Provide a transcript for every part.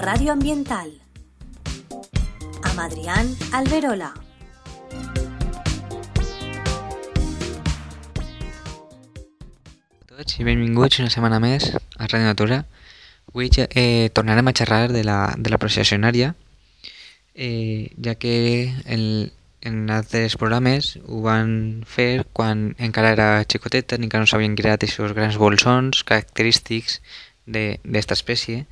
Radio Ambiental. Amb Adrián Alberola. tots i benvinguts una setmana més a Ràdio Natura. Avui eh, tornarem a xerrar de la, de la processionària, eh, ja que en, en altres programes ho van fer quan encara era xicoteta, ni que no s'havien creat aquests grans bolsons característics d'esta espècie,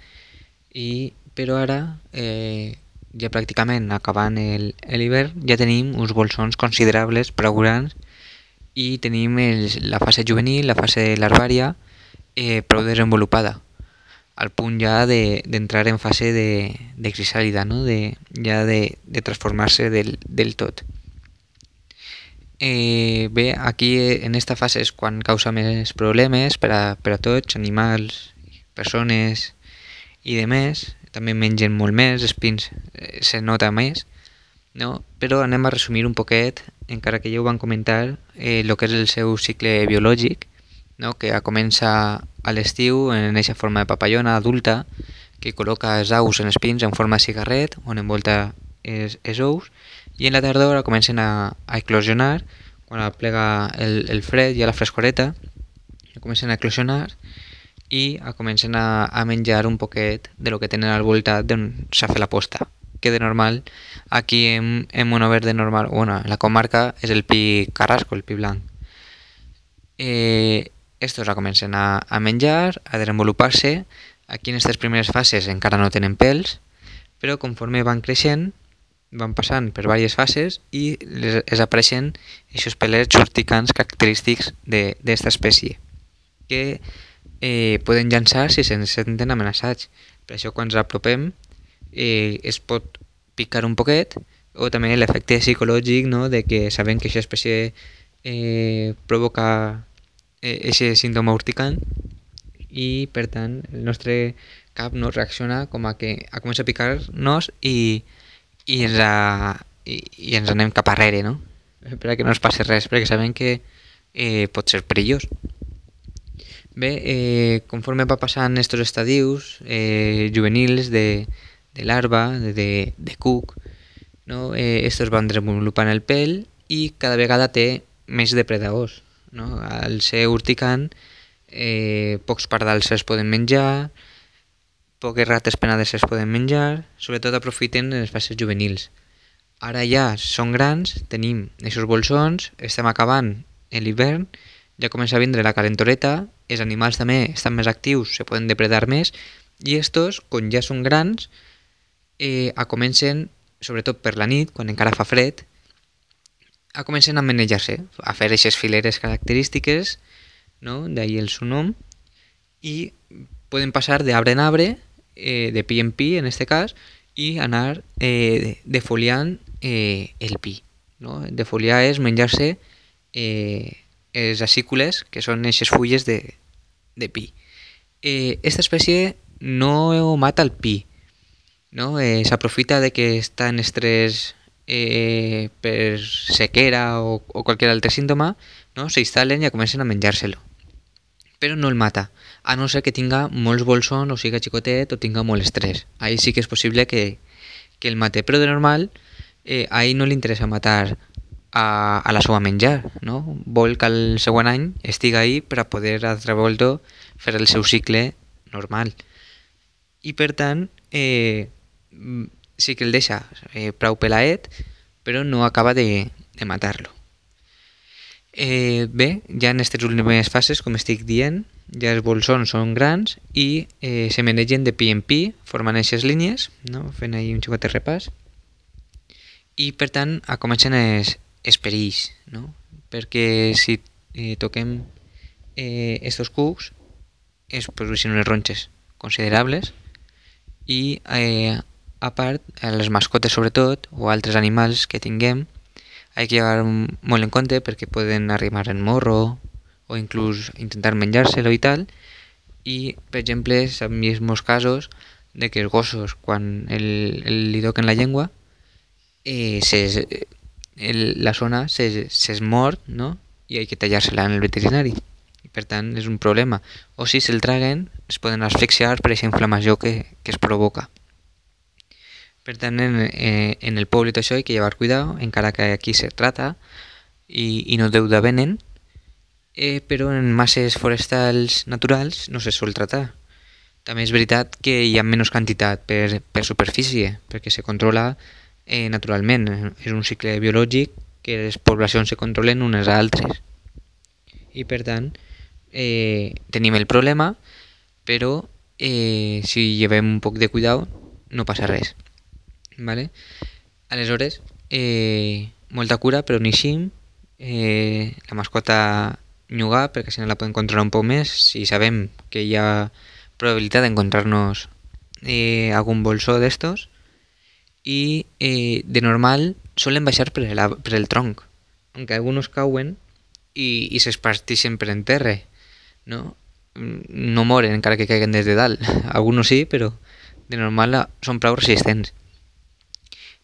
i, però ara, eh, ja pràcticament acabant l'hivern, ja tenim uns bolsons considerables, prou grans, i tenim el, la fase juvenil, la fase larvària, eh, prou desenvolupada, al punt ja d'entrar de, en fase de, de crisàlida, no? de, ja de, de transformar-se del, del tot. Eh, bé, aquí en esta fase és quan causa més problemes per a, per a tots, animals, persones i de més, també mengen molt més, espins eh, se nota més, no? però anem a resumir un poquet, encara que ja ho van comentar, eh, que és el seu cicle biològic, no? que comença a l'estiu en aquesta forma de papallona adulta, que col·loca els ous en espins en forma de cigarret, on envolta els, els ous, i en la tardor comencen a, a eclosionar, quan plega el, el fred i la frescoreta, comencen a eclosionar i comencen a, a menjar un poquet de lo que tenen al voltat d'on s'ha fet la posta que de normal aquí en, en Monoverde normal, bueno, en la comarca és el pi carrasco, el pi blanc. Eh, estos la comencen a, a menjar, a desenvolupar-se. Aquí en aquestes primeres fases encara no tenen pèls, però conforme van creixent, van passant per diverses fases i les, les apareixen aquests pelets urticants característics d'aquesta espècie, que eh, poden llançar si se'n senten amenaçats. Per això quan ens apropem eh, es pot picar un poquet o també l'efecte psicològic no? de que sabem que aquesta espècie eh, provoca aquest eh, símptoma urticant i per tant el nostre cap no reacciona com a que a començar a picar-nos i, i, ens a, i, i ens anem cap arrere no? per a que no ens passi res perquè sabem que eh, pot ser perillós bé, eh, conforme va passant estos estadius eh, juvenils de, de larva, de, de, de cuc, no? eh, estos van desenvolupant el pèl i cada vegada té més depredadors. No? Al ser urticant, eh, pocs pardals es poden menjar, poques rates penades es poden menjar, sobretot aprofiten les fases juvenils. Ara ja són grans, tenim aquests bolsons, estem acabant l'hivern, ja comença a vindre la calentoreta, els animals també estan més actius, se poden depredar més, i estos, quan ja són grans, eh, a comencen, sobretot per la nit, quan encara fa fred, a comencen a manejar-se, a fer aquestes fileres característiques, no? d'ahir el seu nom, i poden passar d'arbre en arbre, eh, de pi en pi en este cas, i anar eh, defoliant eh, el pi. No? Defoliar és menjar-se eh, els acícules, que són aquestes fulles de, de pi. Eh, esta espècie no mata el pi, no? Eh, S'aprofita de que està en estrès eh, per sequera o, o qualsevol altre símptoma, no? s'instal·len i comencen a menjar-se-lo. Però no el mata, a no ser que tinga molts bolsons o siga xicotet o tinga molt estrès. Ahí sí que és possible que, que el mate, però de normal eh, ahí no li interessa matar a, a la seva menjar, no? Vol que el següent any estiga ahí per a poder altra volta fer el seu cicle normal. I per tant, eh, sí que el deixa eh, prou pelaet, però no acaba de, de matar-lo. Eh, bé, ja en aquestes últimes fases, com estic dient, ja els bolsons són grans i eh, se manegen de pi en pi, formant aquestes línies, no? fent ahí un xicotet repàs, i per tant a comencen els, els perills, no? perquè si eh, toquem eh, estos cucs es produeixen unes ronxes considerables i eh, a part, les mascotes sobretot, o altres animals que tinguem, hay que llevar molt en compte perquè poden arribar en morro o inclús intentar menjar-se-lo tal. I, per exemple, s'han vist molts casos de que els gossos, quan el, el, li toquen la llengua, eh, se, el, la zona s'es mort no? i hay que tallar-se-la en el veterinari. I, per tant, és un problema. O si se'l traguen, es poden asfixiar per aquesta inflamació que, que es provoca. Per tant, en, eh, en el poble tot això hi que llevar cuidado, encara que aquí se trata i, i no deu de venen, eh, però en masses forestals naturals no se sol tratar. També és veritat que hi ha menys quantitat per, per superfície, perquè se controla eh, naturalment. És un cicle biològic que les poblacions se controlen unes a altres. I per tant, eh, tenim el problema, però eh, si llevem un poc de cuidado no passa res. ¿vale? Aleshores, eh, molta cura, però ni així eh, la mascota nyugar, perquè si no la podem controlar un poc més, si sabem que hi ha probabilitat d'encontrar-nos eh, algun bolsó d'estos, i eh, de normal solen baixar per, el, tronc, aunque algunos cauen i, i s'espartixen per en terra, no? No moren encara que caiguen des de dalt. Algunos sí, però de normal són prou resistents.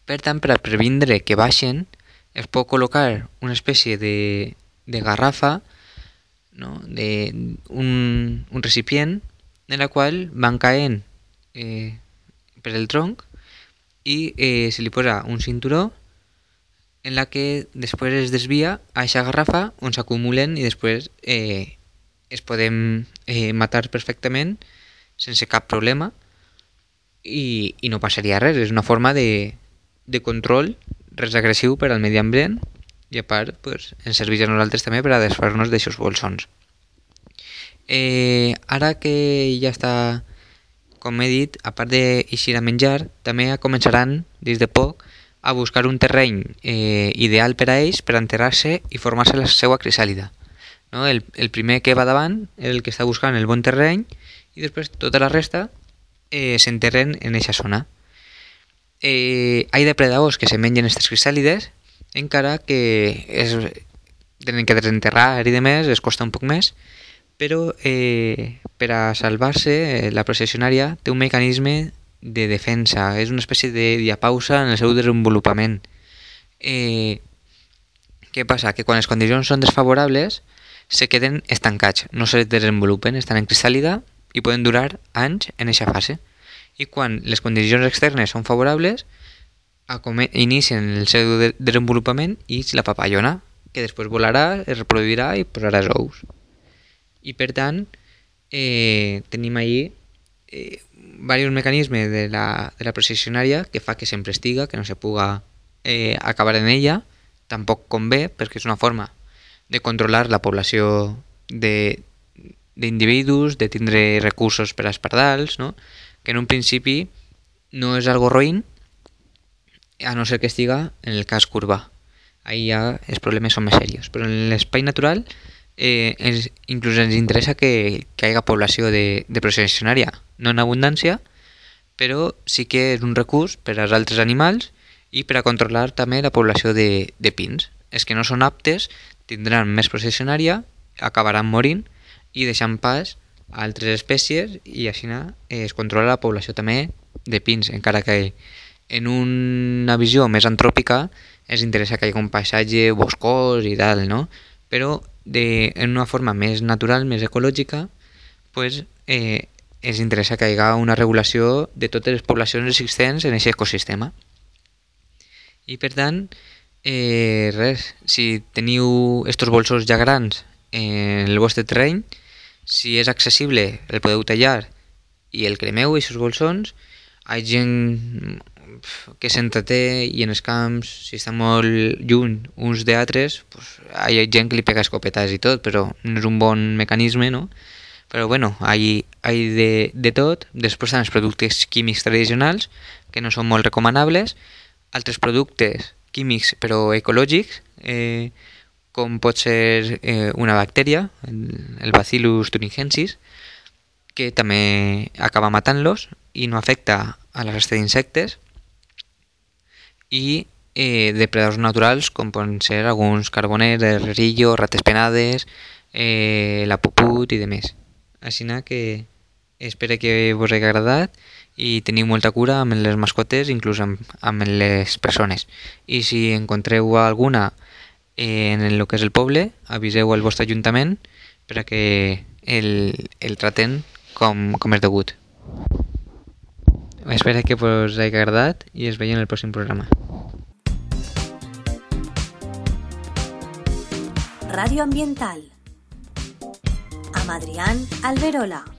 Per tant, per a previndre que baixen, es pot col·locar una espècie de, de garrafa, no? de, un, un en la qual van caent eh, per el tronc i eh, se li posa un cinturó en la que després es desvia a aquesta garrafa on s'acumulen i després eh, es podem eh, matar perfectament sense cap problema i, i no passaria res. És una forma de, de control, res agressiu per al medi ambient i a part pues, ens serveix a nosaltres també per a desfer-nos d'aixòs bolsons. Eh, ara que ja està, com he dit, a part d'eixir a menjar, també començaran, des de poc, a buscar un terreny eh, ideal per a ells per enterrar-se i formar-se la seva crisàlida. No? El, el primer que va davant és el que està buscant el bon terreny i després tota la resta eh, s'enterren en aquesta zona eh, hay depredadors que se mengen aquestes crisàlides, encara que és, tenen que desenterrar i de més, es costa un poc més, però eh, per a salvar-se eh, la processionària té un mecanisme de defensa, és una espècie de diapausa en el seu desenvolupament. Eh, què passa? Que quan les condicions són desfavorables se queden estancats, no se desenvolupen, estan en crisàlida i poden durar anys en aquesta fase i quan les condicions externes són favorables inicien el seu de desenvolupament i la papallona, que després volarà, es reproduirà i posarà ous. I per tant, eh, tenim eh, de la, de la processionària que fa que sempre estiga, que no se puga eh, acabar en ella, tampoc convé, perquè és una forma de controlar la població d'individus, de, de tindre recursos per als no? que en un principi no és algo roïn, a no ser que estiga en el cas curva. Ahí ja els problemes són més serios. Però en l'espai natural eh, ens, inclús ens interessa que, que hi hagi població de, de processionària, no en abundància, però sí que és un recurs per als altres animals i per a controlar també la població de, de pins. Els que no són aptes tindran més processionària, acabaran morint i deixant pas a altres espècies i així es controla la població també de pins, encara que en una visió més antròpica ens interessa que hi hagi un paisatge boscós i tal, no? Però de, en una forma més natural, més ecològica, pues, eh, ens interessa que hi hagi una regulació de totes les poblacions existents en aquest ecosistema. I per tant, eh, res, si teniu estos bolsos ja grans en el vostre terreny, si és accessible el podeu tallar i el cremeu i aquests bolsons hi ha gent que s'entreté i en els camps, si està molt lluny uns d'altres, pues, hi ha gent que li pega escopetes i tot, però no és un bon mecanisme, no? Però bueno, hi ha de, de tot. Després estan els productes químics tradicionals, que no són molt recomanables, altres productes químics però ecològics, eh, com pot ser eh, una bactèria, el, el Bacillus thuringiensis, que també acaba matant-los i no afecta a la resta d'insectes, i eh, depredadors naturals com poden ser alguns carboners, herrerillo, rates penades, eh, la puput i demés. Així que espero que vos hagi agradat i teniu molta cura amb les mascotes, inclús amb, amb les persones. I si encontreu alguna en el que és el poble, aviseu al vostre ajuntament per a que el, el traten com, com és degut. espero que us hagi agradat i es veiem en el pròxim programa. Radio Ambiental. Amb Adrián Alberola.